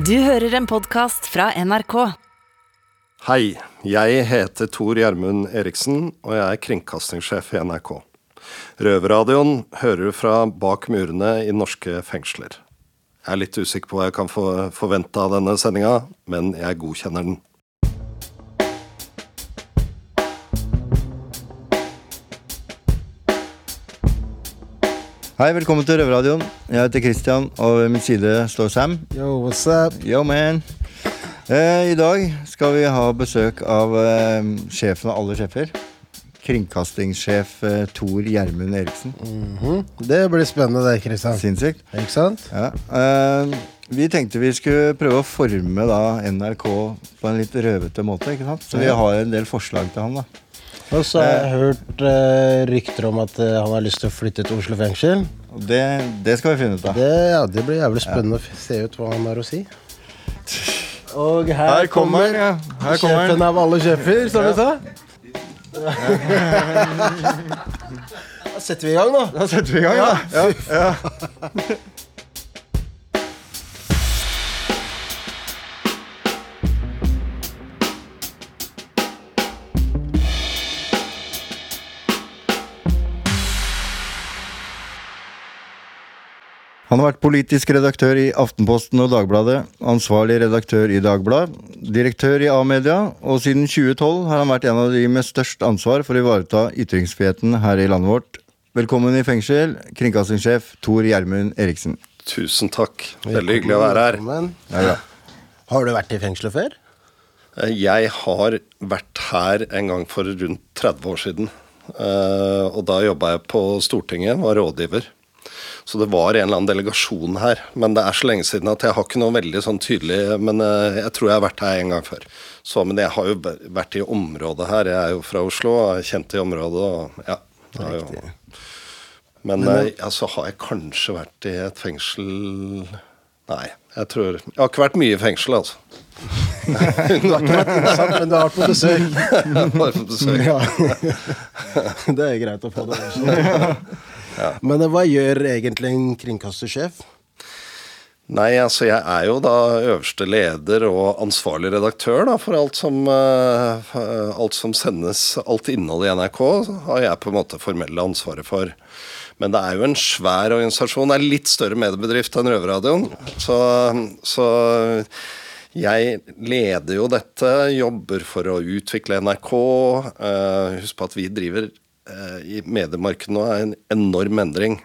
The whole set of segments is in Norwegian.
Du hører en podkast fra NRK. Hei, jeg heter Tor Gjermund Eriksen, og jeg er kringkastingssjef i NRK. Røverradioen hører du fra bak murene i norske fengsler. Jeg er litt usikker på hva jeg kan forvente av denne sendinga, men jeg godkjenner den. Hei, velkommen til Røverradioen. Jeg heter Christian, og ved min side står Sam. Yo, what's up? Yo, man. Eh, I dag skal vi ha besøk av eh, sjefen av alle sjefer. Kringkastingssjef eh, Tor Gjermund Eriksen. Det blir spennende, det, Kristian. Sinnssykt. Ikke sant? Ja. Eh, vi tenkte vi skulle prøve å forme da NRK på en litt røvete måte. ikke sant? Så vi har en del forslag til han. da. Og så har jeg hørt eh, rykter om at eh, han har lyst til å flytte til Oslo fengsel. Det, det skal vi finne ut av. Det, ja, det blir jævlig spennende å se ut hva han har å si. Og her, Her kommer ja. Her kommer sjefen av alle sjefer, som vi sa. Da setter vi i gang, da. Da setter vi i gang, da. Ja. Han har vært politisk redaktør i Aftenposten og Dagbladet, ansvarlig redaktør i Dagbladet, direktør i A-media, og siden 2012 har han vært en av de med størst ansvar for å ivareta ytringsfriheten her i landet vårt. Velkommen i fengsel, kringkastingssjef Tor Gjermund Eriksen. Tusen takk. Veldig hyggelig å være her. Ja, ja. Har du vært i fengselet før? Eh, Jeg har vært her en gang for rundt 30 år siden. Eh, Og da jobba jeg på Stortinget, var rådgiver. Så det var en eller annen delegasjon her. Men det er så lenge siden at jeg har ikke noe veldig sånn tydelig Men eh, jeg tror jeg har vært her en gang før. Så, men jeg har jo vært i området her. Jeg er jo fra Oslo og er kjent i området. Og, ja, jo. Men så altså, har jeg kanskje vært i et fengsel Nei, jeg tror Jeg har ikke vært mye i fengsel, altså. Du har ikke vært innsatt, men du har vært på besøk. Bare for besøk. Ja. det er greit å få det. Men eh, hva gjør egentlig en kringkastersjef? Nei, altså jeg er jo da øverste leder og ansvarlig redaktør da, for alt som, uh, alt som sendes, alt innholdet i NRK, har jeg på en måte formelle ansvaret for. Men det er jo en svær organisasjon. Det er litt større mediebedrift enn Røverradioen. Så, så jeg leder jo dette, jobber for å utvikle NRK. Uh, husk på at vi driver i mediemarkedet nå er en enorm endring.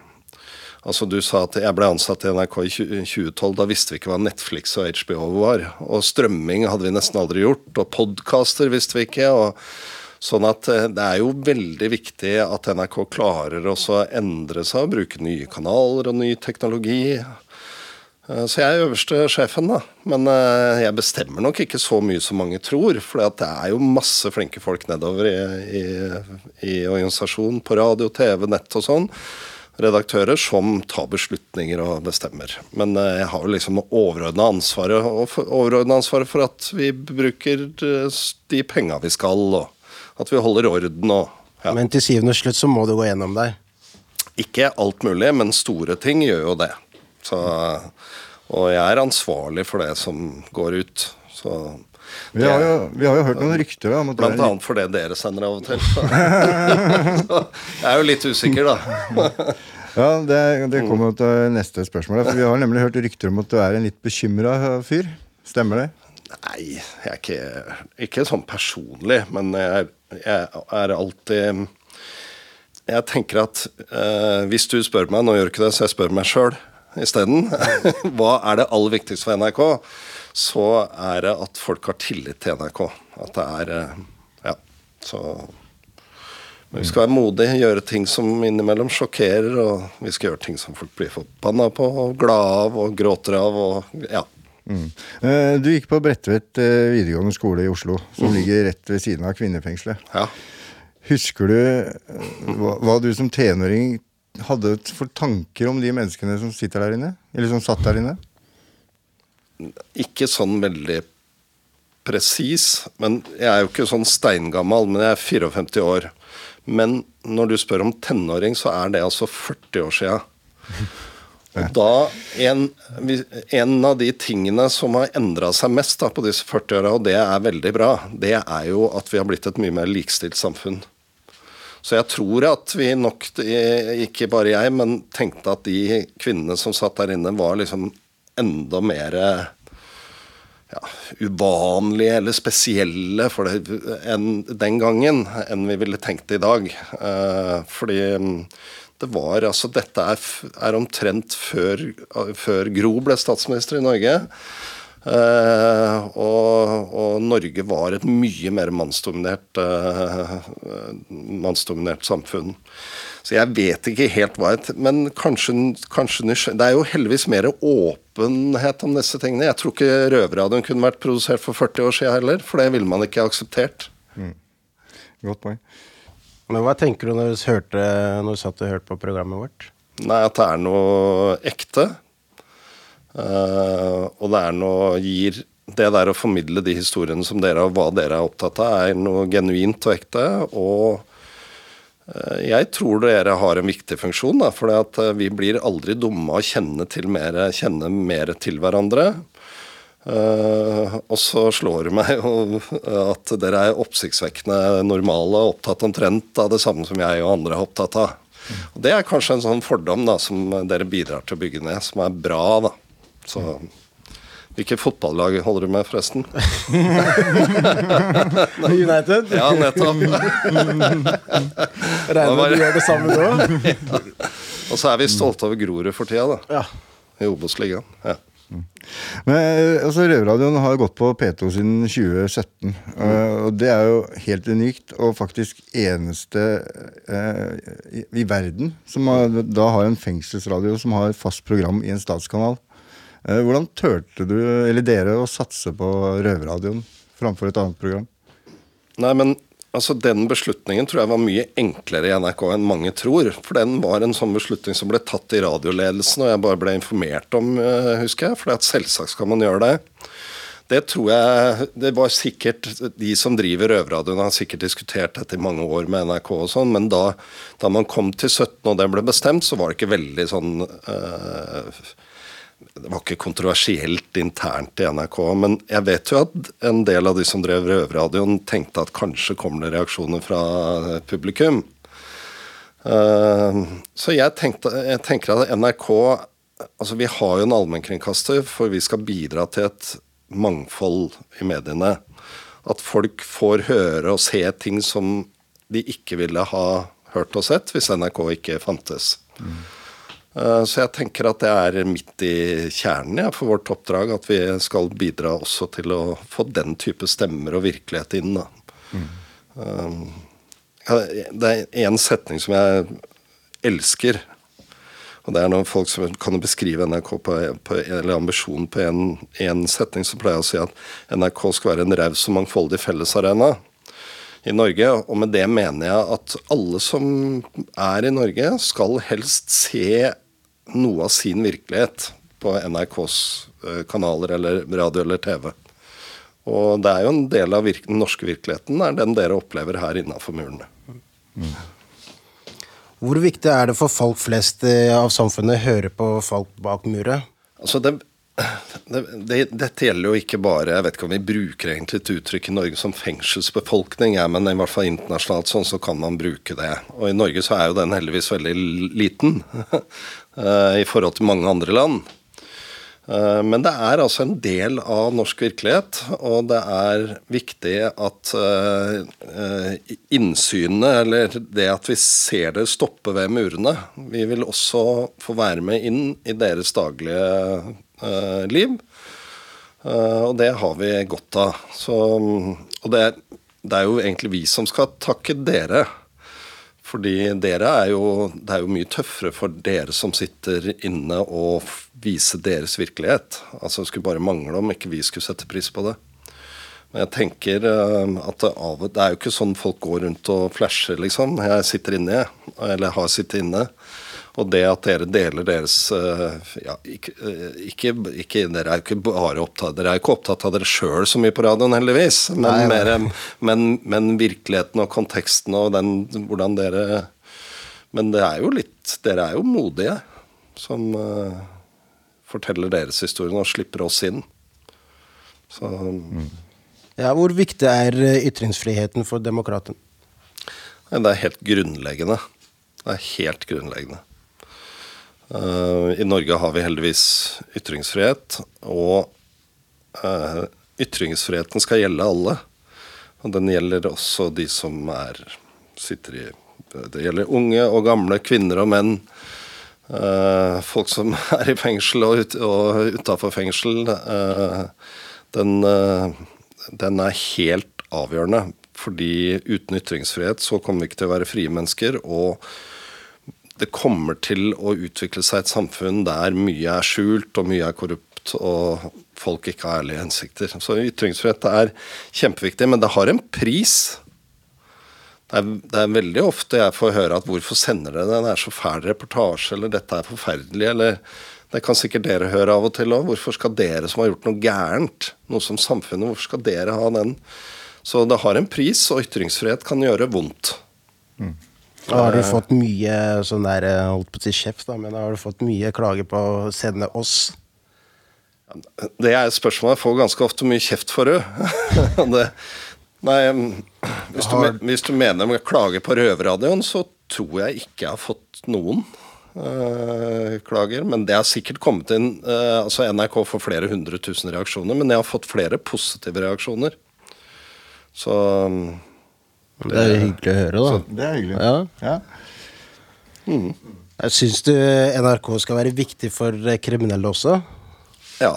Altså Du sa at jeg ble ansatt i NRK i 2012. Da visste vi ikke hva Netflix og HBO var. Og strømming hadde vi nesten aldri gjort. Og podkaster visste vi ikke. og Sånn at eh, det er jo veldig viktig at NRK klarer å endre seg og bruke nye kanaler og ny teknologi. Eh, Så jeg er øverste sjefen, da. Men eh, jeg bestemmer nok ikke så mye som mange tror. For det er jo masse flinke folk nedover i, i, i organisasjonen. På radio, TV, nett og sånn. Redaktører som tar beslutninger og bestemmer. Men eh, jeg har jo liksom overordna ansvaret, ansvaret for at vi bruker de penga vi skal, og at vi holder orden og ja. Men til syvende og slutt så må du gå gjennom deg. Ikke alt mulig, men store ting gjør jo det. Så, og jeg er ansvarlig for det som går ut. Så Vi, har jo, vi har jo hørt noen rykter om at Blant annet for det dere sender av og til. Så. så jeg er jo litt usikker, da. Ja, det, det kommer til neste spørsmål. For vi har nemlig hørt rykter om at du er en litt bekymra fyr. Stemmer det? Nei, jeg er ikke, ikke sånn personlig, men jeg, jeg er alltid Jeg tenker at eh, hvis du spør meg, nå gjør du ikke det, så jeg spør meg sjøl isteden, hva er det aller viktigste for NRK, så er det at folk har tillit til NRK. At det er eh, Ja, så men vi skal være modige, gjøre ting som innimellom sjokkerer, og vi skal gjøre ting som folk blir forbanna på, og glade av og gråter av. og ja. Mm. Eh, Du gikk på Bredtvet eh, videregående skole i Oslo, som ligger rett ved siden av kvinnefengselet. ja. Husker du hva, hva du som tenåring hadde for tanker om de menneskene som sitter der inne? Eller som satt der inne? ikke sånn veldig presis, men jeg er jo ikke sånn steingammal, men jeg er 54 år. Men når du spør om tenåring, så er det altså 40 år sia. Og da, en, en, av de tingene som har endra seg mest da, på disse 40 åra, og det er veldig bra, det er jo at vi har blitt et mye mer likestilt samfunn. Så jeg tror at vi nok, ikke bare jeg, men tenkte at de kvinnene som satt der inne, var liksom enda mer ja, uvanlige eller spesielle for det, en, den gangen enn vi ville tenkt i dag. Eh, fordi det var altså Dette er, er omtrent før, før, Gro ble statsminister i Norge. Uh, og, og, Norge var et mye mer mannsdominert, uh, mannsdominert samfunn. Så jeg vet ikke helt hva jeg Men kanskje, kanskje Det er jo heldigvis mer åpenhet om disse tingene. Jeg tror ikke Røverradioen kunne vært produsert for 40 år siden heller, for det ville man ikke akseptert. Mm. Godt poeng. Men hva tenker du når du, hørte, når du satt og hørte på programmet vårt? Nei, At det er noe ekte. Uh, og det er noe gir Det der å formidle de historiene som dere og hva dere er opptatt av, er noe genuint og ekte. Og uh, jeg tror dere har en viktig funksjon, for uh, vi blir aldri dumme av å kjenne, mer, kjenne mer til hverandre. Og så slår det meg jo at dere er oppsiktsvekkende normale og opptatt omtrent av det samme som jeg og andre er opptatt av. Og Det er kanskje en sånn fordom da, som dere bidrar til å bygge ned, som er bra. da. Så Hvilket fotballag holder du med, forresten? United? ja, nettopp. Regner med du gjør det samme nå? ja. Og så er vi stolte over Grorud for tida, da. Ja. I Obos-ligaen. Ja. Men eh, altså, Røverradioen har gått på P2 siden 2017. Mm. Uh, og det er jo helt unikt, og faktisk eneste uh, i, i, verden som har, da har en fengselsradio som har fast program i en statskanal. Uh, hvordan turte du, eller dere, å satse på Røverradioen framfor et annet program? Nei, men Altså, Den beslutningen tror jeg var mye enklere i NRK enn mange tror. For den var en sånn beslutning som ble tatt i radioledelsen, og jeg bare ble informert om, eh, husker jeg. For selvsagt skal man gjøre det. Det tror jeg Det var sikkert De som driver Røverradioen, har sikkert diskutert dette i mange år med NRK og sånn, men da, da, man kom til 17 og det ble bestemt, så var det ikke veldig sånn øh, det var ikke kontroversielt internt i NRK, men jeg vet jo at en del av de som drev Røverradioen, tenkte at kanskje kommer det reaksjoner fra publikum. Eh, så jeg, tenkte, jeg tenker at NRK Altså, vi har jo en allmennkringkaster, for vi skal bidra til et mangfold i mediene. At folk får høre og se ting som de ikke ville ha hørt og sett hvis NRK ikke fantes. Mm. Eh, så jeg tenker at det er midt i kjernen ja, for vårt oppdrag at vi skal bidra også til å få den type stemmer og virkelighet inn. Mm. Det er én setning som jeg elsker. Og det er når folk som kan beskrive NRK på, på, eller ambisjonen på én setning, så pleier jeg å si at NRK skal være en raus og mangfoldig fellesarena i Norge. Og med det mener jeg at alle som er i Norge, skal helst se noe av sin virkelighet på NRKs eh, kanaler eller radio eller TV. Og det er jo en del av den norske virkeligheten er den dere opplever her innafor murene. Mm. Hvor viktig er det for folk flest eh, av samfunnet å høre på folk bak muret? Altså det, det, det, dette gjelder jo ikke bare Jeg vet ikke om vi bruker egentlig et uttrykk i Norge som fengselsbefolkning, ja, men i hvert fall internasjonalt sånn så kan man bruke det. Og i Norge så er jo den heldigvis veldig liten. Eh, i forhold til mange andre land. Eh, men det er altså en del av norsk virkelighet, og det er viktig at eh, innsynet, eller det at vi ser det stoppe ved murene Vi vil også få være med inn i deres daglige liv. Og det har vi godt av. Så, og det, det er jo egentlig vi som skal takke dere fordi dere er jo Det er jo mye tøffere for dere som sitter inne og viser deres virkelighet. Altså Det skulle bare mangle om ikke vi skulle sette pris på det. Men jeg tenker eh, at det, av, det er jo ikke sånn folk går rundt og flasher, liksom. Jeg sitter inne, eller har sittet inne. Og det at dere deler deres eh, ja, ikke, eh, ikke, ikke, Dere er ikke bare opptatt Dere er ikke opptatt av dere sjøl så mye på radioen, heldigvis. Men, nei, mer, men, men, virkeligheten og konteksten og den, hvordan dere Men det er jo litt Dere er jo modige som, uh, forteller deres historie og slipper oss inn. Så Ja, Hvor viktig er ytringsfriheten for demokraten? Det er helt grunnleggende. Det er helt grunnleggende. Eh, I Norge har vi heldigvis ytringsfrihet, og eh, ytringsfriheten skal gjelde alle. Og den gjelder også de som er sitter i Det gjelder unge og gamle, kvinner og menn. eh, folk som er i fengsel og, ut, og utafor fengsel. den, den er helt avgjørende. Fordi uten ytringsfrihet så kommer vi ikke til å være frie mennesker. Og det kommer til å utvikle seg et samfunn der mye er skjult, og mye er korrupt, og folk ikke har ærlige hensikter. Så ytringsfrihet er kjempeviktig, men det har en pris. Det er, det er veldig ofte jeg får høre at 'hvorfor sender dere det', det er så fæl reportasje, eller 'dette er forferdelig', eller det kan sikkert dere høre av og til òg. Hvorfor skal dere som har gjort noe gærent, noe som samfunnet, hvorfor skal dere ha den? Så det har en pris, og ytringsfrihet kan gjøre vondt. Har du fått mye sånn der, eh, holdt på å si kjeft, da, men har du fått mye klager på å sende oss? Det er et spørsmål jeg får ganske ofte mye kjeft for òg. Nei, hvis du, hvis du mener med klager på Røverradioen, så tror jeg ikke jeg har fått noen øh, klager. Men det har sikkert kommet inn øh, Altså NRK får flere hundre tusen reaksjoner, men jeg har fått flere positive reaksjoner. Så Det er hyggelig å høre, da. Det er hyggelig. Ja. Ja. Mm. Syns du NRK skal være viktig for eh, kriminelle også? Ja.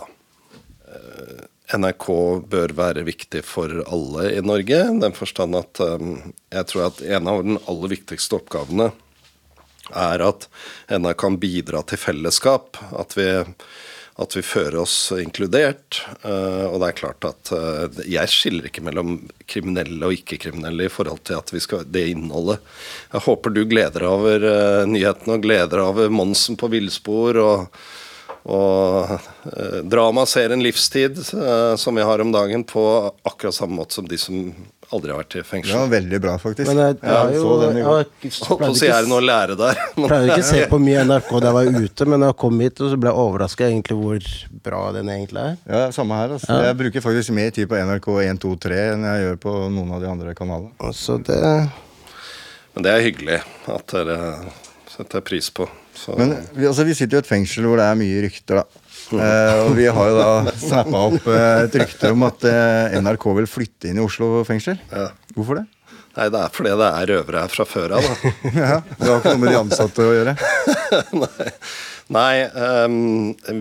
Eh, NRK bør være viktig for alle i Norge. I den forstand at eh, jeg tror at en av den aller viktigste oppgavene er at NRK kan bidra til fellesskap. At vi, at vi fører oss inkludert. Eh, og det er klart at eh, jeg skiller ikke mellom kriminelle og ikke-kriminelle i forhold til at vi skal, det innholdet. Jeg håper du gleder deg over eh, nyhetene og gleder deg over Monsen på villspor. og og ser dramaserien Livstid, som vi har om dagen, på akkurat samme måte som de som aldri har vært i Det fengsel. var veldig bra, faktisk. Men jeg, jeg, har jo, så den i jeg, på å si er det noe å lære der. Jeg Pleide ikke å se på mye NRK da jeg var ute, men da jeg kom hit, og så ble jeg overraska egentlig hvor bra den egentlig er. Ja, samme her. Altså. Ja. Jeg bruker faktisk mer tid på NRK 1, 2, 3 enn jeg gjør på noen av de andre kanalene. Så det Men det er hyggelig at dere setter pris på. Så, Men altså, vi sitter jo i et fengsel hvor det er mye rykter, da. Eh, og vi har jo da snappa opp eh, et rykte om at eh, NRK vil flytte inn i Oslo fengsel. ja. Hvorfor det? Nei, det er fordi det er røvere her fra før av, da. Ja, det har ikke noe med de ansatte å gjøre. Nei, Nei um,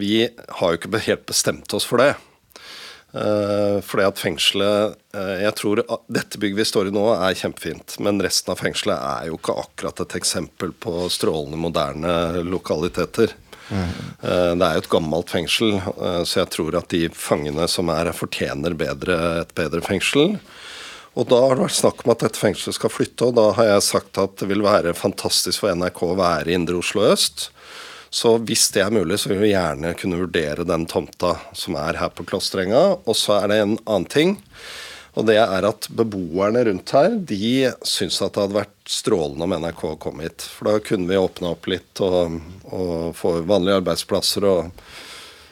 vi har jo ikke helt bestemt oss for det. Uh, fordi at fengselet uh, Jeg tror dette bygget vi står i nå, er kjempefint. Men resten av fengselet er jo ikke akkurat et eksempel på strålende moderne lokaliteter. Eh, det er jo et gammelt fengsel, eh, så jeg tror at de fangene som er fortjener bedre, et bedre fengsel. Og da har det vært snakk om at dette fengselet skal flytte, og da har jeg sagt at det vil være fantastisk for NRK å være i Indre Oslo øst. Så hvis det er mulig, så vil vi gjerne kunne vurdere den tomta som er her på Klosterenga. Og så er det en annen ting. Og det er at beboerne rundt her de syns at det hadde vært strålende om NRK kom hit. For da kunne vi åpna opp litt og, og få vanlige arbeidsplasser. og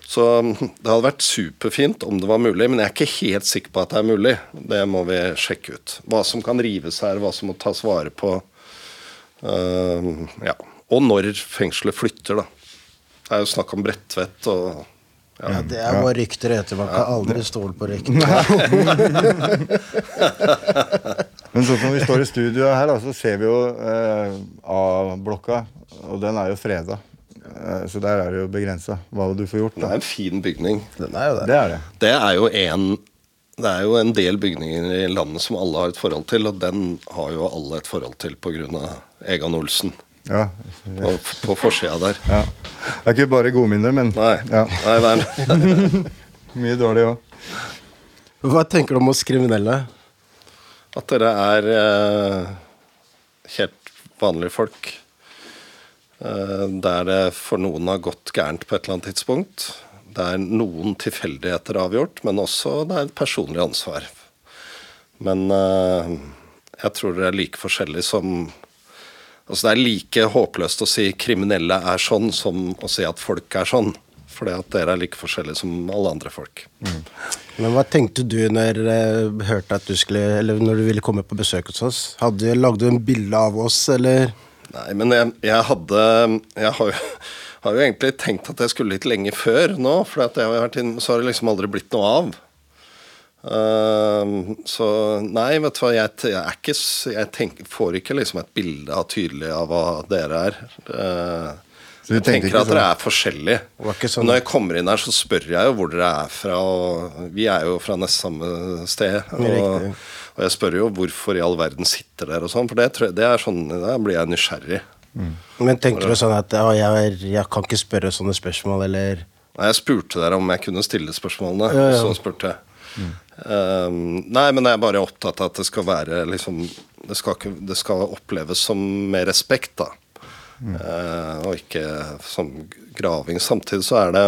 så det hadde vært superfint om det var mulig, men jeg er ikke helt sikker på at det er mulig. Det må vi sjekke ut. Hva som kan rives her, hva som må tas vare på. Uh, ja. Og når fengselet flytter, da. Det er jo snakk om Bredtvet og ja, Det er bare rykter etter. Man kan aldri stole på rykter. Men sånn som vi står i studio her, da, så ser vi jo eh, A-blokka, og den er jo freda. Eh, så der er det jo begrensa hva du får gjort. Det er en fin bygning. Den er jo det. Det er det. Det er jo en det er jo en del bygninger i landet som alle har et forhold til, og den har jo alle et forhold til pga. Egan Olsen. Ja. På, på forsida der. ja. Det er ikke bare godminner, men Nei. ja. Nei, er mye dårlig òg. Hva tenker du om oss kriminelle? At dere er eh, helt vanlige folk. Eh, der det for noen har gått gærent på et eller annet tidspunkt. Der noen tilfeldigheter er avgjort, men også det er et personlig ansvar. Men eh, jeg tror dere er like forskjellige som Altså Det er like håpløst å si kriminelle er sånn, som å si at folk er sånn. Fordi at dere er like forskjellige som alle andre folk. Men hva tenkte du når du hørte at du skulle Eller når du ville komme på besøk hos oss? Hadde, lagde du en bilde av oss, eller? Nei, men jeg, jeg hadde Jeg har jo, har jo egentlig tenkt at jeg skulle litt lenge før nå, for så har det liksom aldri blitt noe av. Uh, så nei, vet du hva, jeg, jeg er ikke Jeg tenker, får ikke liksom et bilde av tydelig av hva dere er. Uh, jeg tenker at dere er forskjellige. Sånn. Når jeg kommer inn her, så spør jeg jo hvor dere er fra. Og vi er jo fra nest samme sted. Og, og, jeg spør jo hvorfor i all verden sitter dere og sånn, for det, det, er sånn, da blir jeg nysgjerrig. Mm. Men tenker du sånn at å, jeg, jeg, kan ikke spørre sånne spørsmål, eller Nei, jeg spurte dere om jeg kunne stille spørsmålene, ja, ja. så spurte jeg. Mm. Um, nei, men jeg er bare opptatt av at det skal være liksom Det skal, ikke, det skal oppleves som med respekt, da. Mm. Uh, og ikke som graving. Samtidig så er det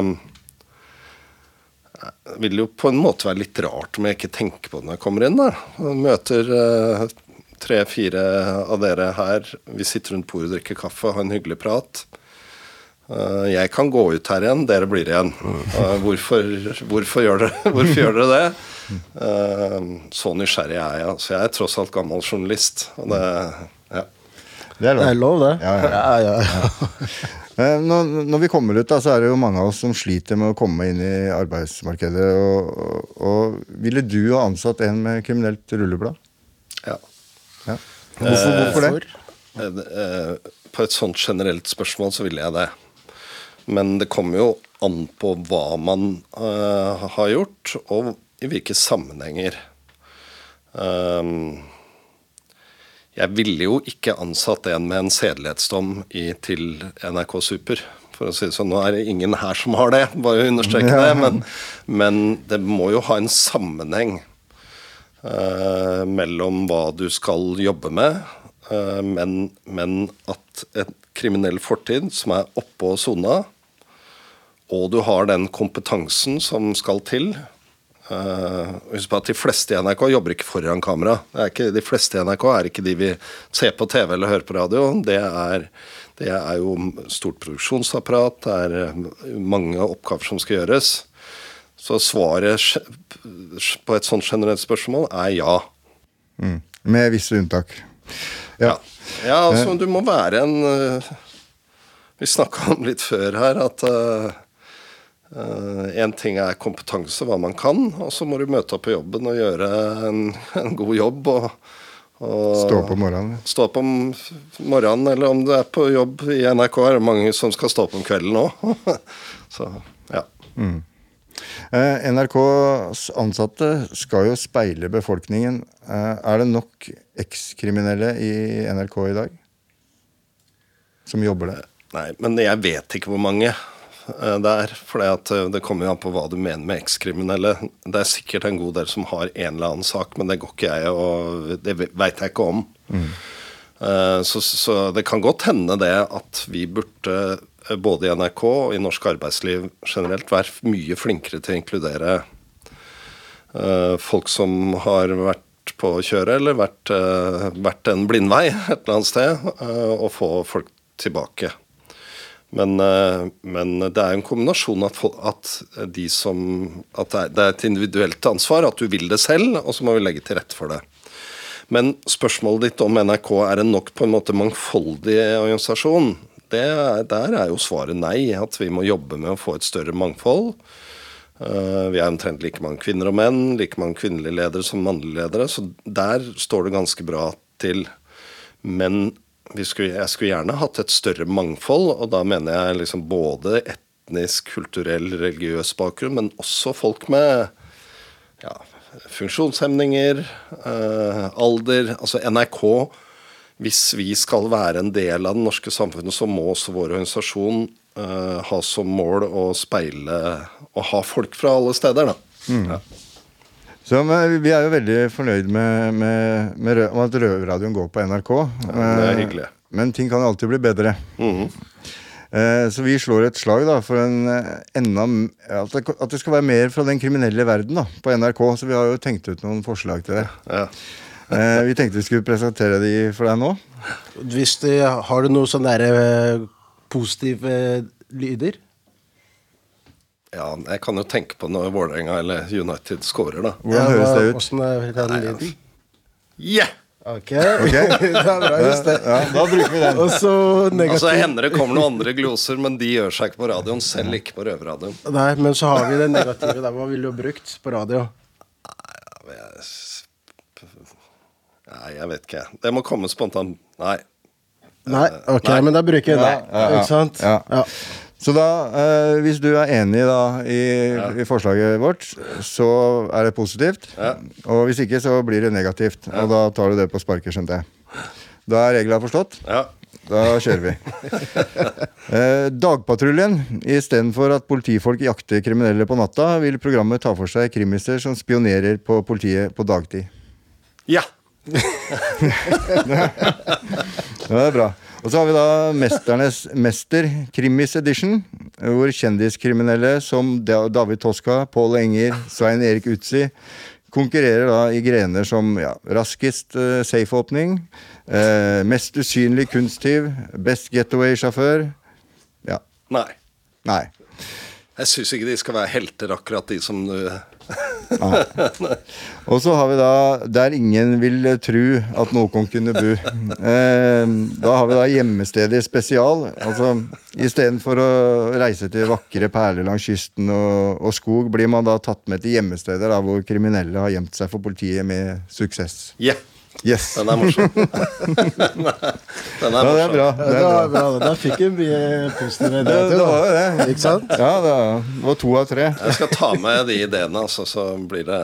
Det vil jo på en måte være litt rart om jeg ikke tenker på det når jeg kommer inn. da og Møter uh, tre-fire av dere her. Vi sitter rundt bordet og drikker kaffe, har en hyggelig prat. Uh, jeg kan gå ut her igjen, dere blir igjen. Hvorfor, hvorfor, gjør dere, hvorfor, gjør dere, det? så nysgjerrig er jeg. Altså, jeg er tross alt gammel journalist. Og det. Det er lov, det. Er lov, det. Ja, ja. ja, når, når, vi kommer ut, da, så er det jo mange av oss som sliter med å komme inn i arbeidsmarkedet. Og, og, og ville du ha ansatt en med kriminelt rulleblad? Ja. Hvorfor, hvorfor det? Eh, eh, på et sånt generelt spørsmål så ville jeg det. Men det kommer jo an på hva man uh, har gjort, og i hvilke sammenhenger. Um, jeg ville jo ikke ansatt en med en sedelighetsdom i, til NRK Super. For å si det sånn, Nå er det ingen her som har det, bare å understreke det. Men, men, det må jo ha en sammenheng uh, mellom hva du skal jobbe med, uh, men, men, at et kriminell fortid som er oppå sona, og du har den kompetansen som skal til Uh, husk på at De fleste i NRK jobber ikke foran kamera. Ikke, de fleste i NRK er ikke de vi ser på TV eller hører på radio. Det er, det er jo stort produksjonsapparat, det er eh, mange oppgaver som skal gjøres. Så svaret på et sånt generelt spørsmål er ja. Mm. Med visse unntak. Ja. ja. ja altså, du må være en uh, Vi snakka om litt før her at uh, Én uh, ting er kompetanse, hva man kan, og så må du møte opp på jobben og gjøre en, en god jobb. Og, og, stå på morgenen? Stå på morgenen, eller om du er på jobb i NRK, er det mange som skal stå på om kvelden òg. så ja. Mm. Eh, NRKs ansatte skal jo speile befolkningen. Eh, er det nok ekskriminelle i NRK i dag som jobber der? Nei, men jeg vet ikke hvor mange. Eh, der. For eh, det kommer jo an på hva du mener med ekskriminelle. Det er sikkert en god del som har en eller annen sak, men det går ikke jeg og Det veit jeg ikke om. Mm. Eh, så, så, det kan godt hende det at vi burde, både i NRK og i norsk arbeidsliv generelt, være mye flinkere til å inkludere folk som har vært på å kjøre, eller vært, vært en blindvei et eller annet sted, og få folk tilbake. Men, eh, men, det er en kombinasjon at, at, de som, at det er et individuelt ansvar, at du vil det selv, og så må vi legge til rette for det. Men spørsmålet ditt om NRK er en nok på en måte mangfoldig organisasjon, det, der er jo svaret nei. At vi må jobbe med å få et større mangfold. Uh, vi er omtrent like mange kvinner og menn, like mange kvinnelige ledere som mannlige ledere. Så der står det ganske bra til. Men skulle, jeg skulle gjerne hatt et større mangfold, og da mener jeg liksom både etnisk, kulturell, religiøs bakgrunn, men også folk med ja, funksjonshemninger, eh, alder. Altså NRK Hvis vi skal være en del av det norske samfunnet, så må også vår organisasjon eh, ha som mål å speile og ha folk fra alle steder, da. Mm. Ja. Så Vi er jo veldig fornøyd med, med, med at Røverradioen går på NRK. Ja, det er hyggelig. Men ting kan alltid bli bedre. Mm -hmm. Så vi slår et slag da, for en eh, enda, at, det, at det skal være mer fra den kriminelle verden da, på NRK. Så vi har jo tenkt ut noen forslag til det. Ja. vi tenkte vi skulle presentere de for deg nå. Hvis det, Har du noen sånne positive lyder? Ja, jeg kan jo tenke på når Vålerenga eller United scorer, da. Hvordan høres det ut? Hvordan er den lyden? Yeah! Ok, det er bra, just det. Ja, da bruker vi den. Og så Altså hender det kommer noen andre gloser, men de gjør seg ikke på radioen. Selv ikke på røverradioen. Nei, men så har vi det negative der. Hva ville du ha brukt på radio? Nei, jeg vet ikke. Det må komme spontant. Nei. Nei, ok, Nei. men da bruker vi det. Ja, ja, ja. Ikke sant? Ja. Ja. Så da, eh, hvis du er enig da i, i forslaget vårt, så er det positivt. Ja. Og hvis ikke, så blir det negativt. Og da tar du det på sparket, skjønte jeg. Da er reglene forstått. Ja. Da kjører vi. eh, Dagpatruljen. Istedenfor at politifolk jakter kriminelle på natta, vil programmet ta for seg krimiser som spionerer på politiet på dagtid. ja. Ja, det er bra. Og så har vi da Mesternes mester, Krimis Edition, hvor kjendiskriminelle som David Toska, Pål Enger, Svein Erik Utsi konkurrerer da i grener som ja, raskest uh, safeåpning, uh, mest usynlig kunsttyv, best getaway-sjåfør Ja. Nei. Nei. Jeg syns ikke de skal være helter, akkurat de som Og så har vi da Der ingen vil tru at noen kunne bu. Eh, da har vi da Hjemmestedet spesial. Altså Istedenfor å reise til vakre perler langs kysten og, og skog, blir man da tatt med til gjemmesteder hvor kriminelle har gjemt seg for politiet med suksess. Yeah. Yes. Den er morsom. Den er Ja, det er bra. Det er bra. bra. Da fikk vi mye positive Det, det var jo det. Ikke sant? Ja, det var to av tre. Jeg skal ta med de ideene, altså, så blir det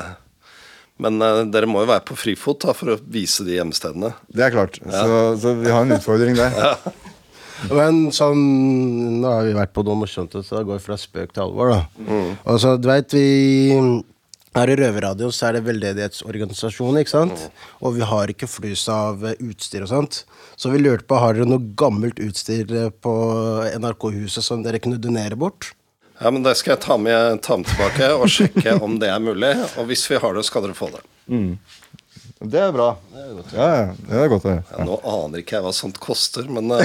Men uh, dere må jo være på frifot da, for å vise de hjemstedene. Det er klart. Så, så vi har en utfordring der. Men sånn Nå har vi vært på noe morsomt, så det går fra spøk til alvor, da. Og så, du veit, vi her i Røverradio så er det veldedighetsorganisasjon, ikke sant? Og vi har ikke flus av eh, utstyr og sånt. Så vi lurte på, har dere noe gammelt utstyr eh, på NRK-huset som dere kunne donere bort? Ja, men Det skal jeg ta med, ta med tilbake og sjekke om det er mulig. Og hvis vi har det, skal dere få det. Det er bra. Ja, ja, det er godt ja. Ja, nå aner ikke jeg hva sånt koster, men uh,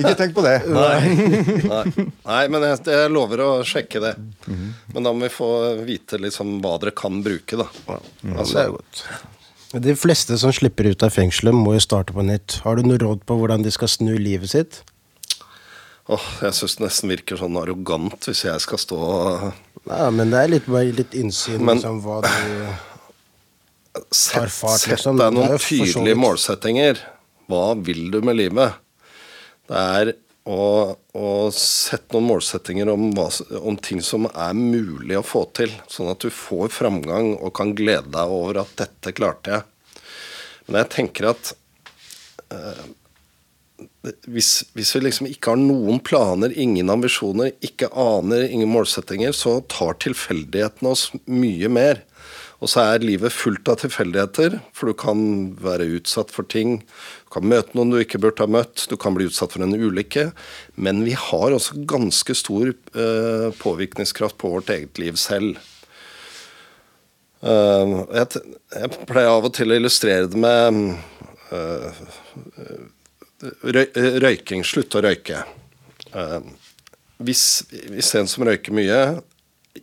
Ikke tenk på det. nei, nei, men jeg, jeg lover å sjekke det. Men da må vi få vite liksom hva dere kan bruke, da. Det Altså, er godt. De fleste som slipper ut av fengselet, må jo starte på nytt. Har du noe råd på hvordan de skal snu livet sitt? åh, jeg syns det nesten virker sånn arrogant hvis jeg skal stå og Ja, men det er litt, bare litt innsyn Men- liksom, hva du Sett, fart, sett liksom. deg Det er noen tydelige målsettinger. Hva vil du med livet? Det er å, å sette noen målsettinger om, hva, om ting som er mulig å få til. Sånn at du får framgang og kan glede deg over at 'dette klarte jeg'. Men jeg tenker at eh, hvis, hvis vi liksom ikke har noen planer, ingen ambisjoner, ikke aner, ingen målsettinger, så tar tilfeldighetene oss mye mer. Og så er livet fullt av tilfeldigheter, for du kan være utsatt for ting. Du kan møte noen du ikke burde ha møtt, du kan bli utsatt for en ulykke. Men vi har også ganske stor eh, påvirkningskraft på vårt eget liv selv. Eh, jeg, pleier av og til å illustrere det med eh, røy, røyking. Slutte å røyke. Hvis, hvis en som røyker mye,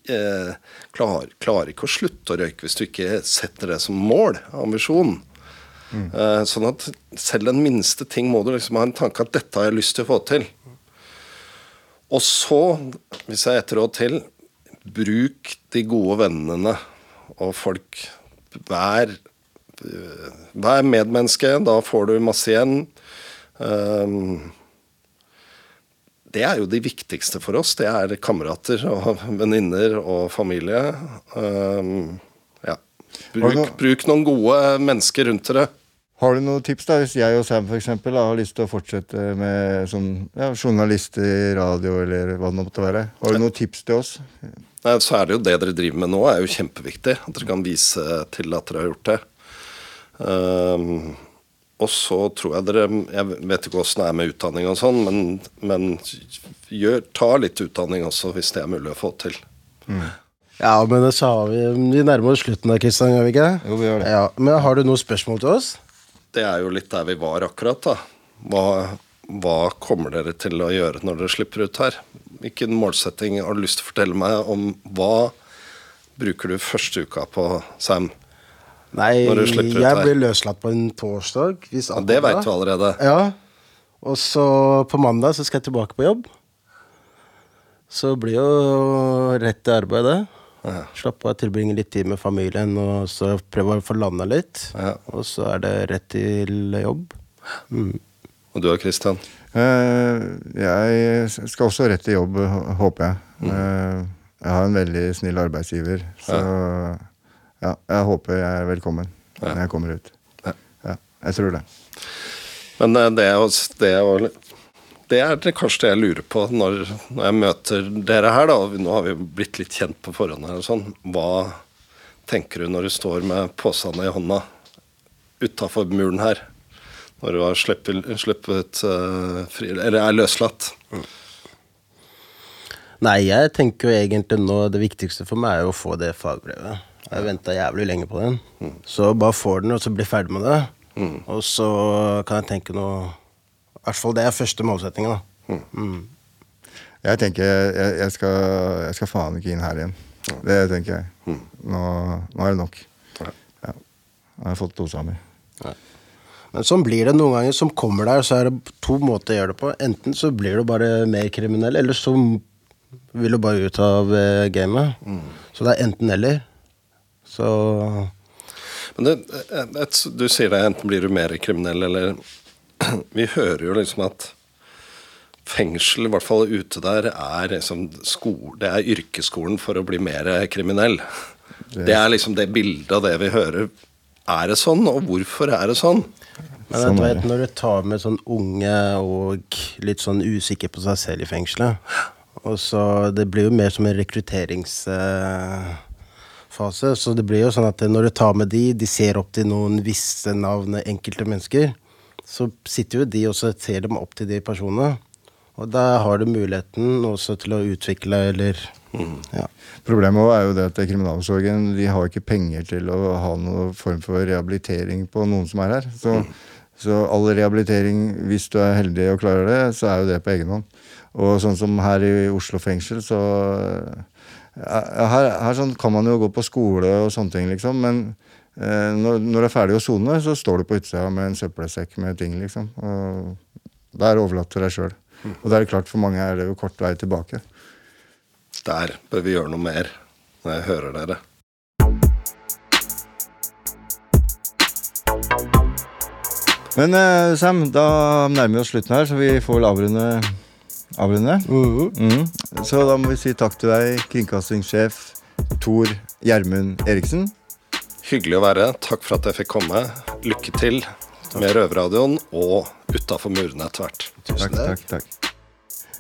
eh, klarer, klarer ikke å slutte å røyke hvis du ikke setter det som mål, ambisjon. Eh, sånn at selv den minste ting må du liksom ha en tanke at dette har jeg lyst til å få til. Og så, hvis jeg har et råd til, bruk de gode vennene og folk. Vær, øh, vær medmenneske, da får du masse igjen. Um, det er jo de viktigste for oss. Det er kamerater og venninner og familie. Um, ja. Bruk, bruk noen gode mennesker rundt dere. Har du noen tips da, hvis jeg og Sam for eksempel, da, har lyst til å fortsette med som ja, journalist i radio, eller hva det måtte være? Har du noen tips til oss? Nei, så er det jo det dere driver med nå, er jo kjempeviktig. At dere kan vise til at dere har gjort det. Ehm, og så tror jeg dere Jeg vet ikke åssen det er med utdanning og sånn, men, men gjør, ta litt utdanning også, hvis det er mulig å få til. Ja, men det sa vi Vi nærmer oss slutten da, Kristian, gjør vi ikke? Jo, vi gjør det. Ja, men har du noen spørsmål til oss? Det er jo litt der vi var akkurat, da. Hva, hva kommer dere til å gjøre når dere slipper ut her? hvilken målsetting har du lyst til å fortelle meg om hva bruker du første uka på, Sam? Nei, Når du slipper ut jeg her. blir løslatt på en torsdag. Hvis alt Det veit du allerede. Ja. Og så på mandag så skal jeg tilbake på jobb. Så blir jo rett til arbeid, det. Ja. Slappe av, tilbringe litt tid med familien, og så prøve å få landa litt. Ja. Og så er det rett til jobb. Mm. Og du og Christian? Eh, jeg skal også rett til jobb, håper jeg. Eh, jeg har en veldig snill arbeidsgiver, så ja, jeg håper jeg er velkommen Ja. når jeg kommer ut. Ja. Ja, jeg tror det. Men eh, det er, jo- det er, det er det kanskje det jeg lurer på når, når jeg møter dere her, da. Nå har vi blitt litt kjent på forhånd her og sånn. Hva tenker du når du står med påsene i hånda utafor muren her? Når du har sluppet, sluppet uh, fri, eller er løslatt? Nei, jeg tenker jo egentlig nå det viktigste for meg er jo å få det fagbrevet. Jeg venta jævlig lenge på den. Så bare får den, og så bli ferdig med det. Og så kan jeg tenke noe I hvert fall det er første målsettinga, da. Mm. Jeg tenker jeg, jeg, skal, jeg skal faen ikke inn her igjen. Det tenker jeg. Nå, nå er det nok. Ja. Ja. Nå har jeg fått dosa mi. Men sånn blir det noen ganger. Som kommer der, så er det to måter å gjøre det på. Enten så blir du bare mer kriminell, eller så vil du bare ut av eh, gamet. Så det er enten-eller. Så Men det, et, et, du sier det, enten blir du mer kriminell, eller Vi hører jo liksom at fengsel, i hvert fall ute der, er liksom skole, det er yrkesskolen for å bli mer kriminell. Det er liksom det bildet av det vi hører. Er det sånn, og hvorfor er det sånn? Men Sånn vet, når du tar med sånn unge og litt sånn usikker på seg selv i fengselet Og så Det blir jo mer som en rekrutteringsfase. Så det blir jo sånn at når du tar med de, de ser opp til noen visse navn, enkelte mennesker, så sitter jo de og ser dem opp til de personene. Og da har du muligheten også til å utvikle eller Ja. Problemet er jo det at kriminalomsorgen de har ikke penger til å ha noen form for rehabilitering på noen som er her. Så, så all rehabilitering, hvis du er heldig og klarer det, så er jo det på egen hånd. Og sånn som her i Oslo fengsel, så her, her sånn kan man jo gå på skole og sånne ting, liksom. Men eh, når, når det er ferdig å sone, så står du på utsida med en søppelsekk med ting, liksom. Og da er det overlatt til deg sjøl. Og det er klart for mange er det jo kort vei tilbake. Der bør vi gjøre noe mer, når jeg hører dere. Men eh, Sam, da nærmer vi oss slutten her, så vi får vel avrunde. Avrunde. Mhm. Så da må vi si takk til deg, kringkastingssjef Tor Gjermund Eriksen. Hyggelig å være. Takk for at jeg fikk komme. Lykke til med Røverradioen og utafor murene etter hvert. Takk, takk, takk.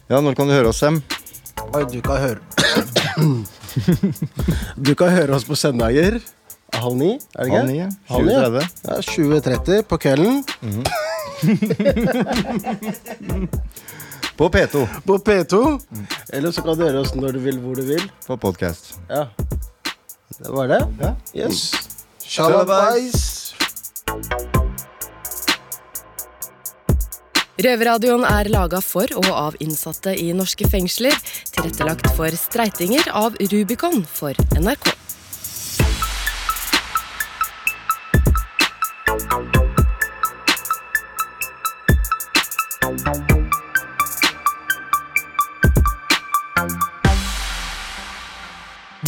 Ja, når kan du høre oss, Sem? Oi, du kan høre Du kan høre oss på søndager halv ni, er det ikke? Halv ni, ja. Halv ni, ja. 20.30. Ja, 20.30 på kvelden. På P2 På P2. Eller så kan du høre oss når du vil, hvor du vil. på podkast. Ja. Det var det? Ja. Yes. Shalabais. Røverradioen er laga for og av innsatte i norske fengsler. Tilrettelagt for streitinger av Rubicon for NRK.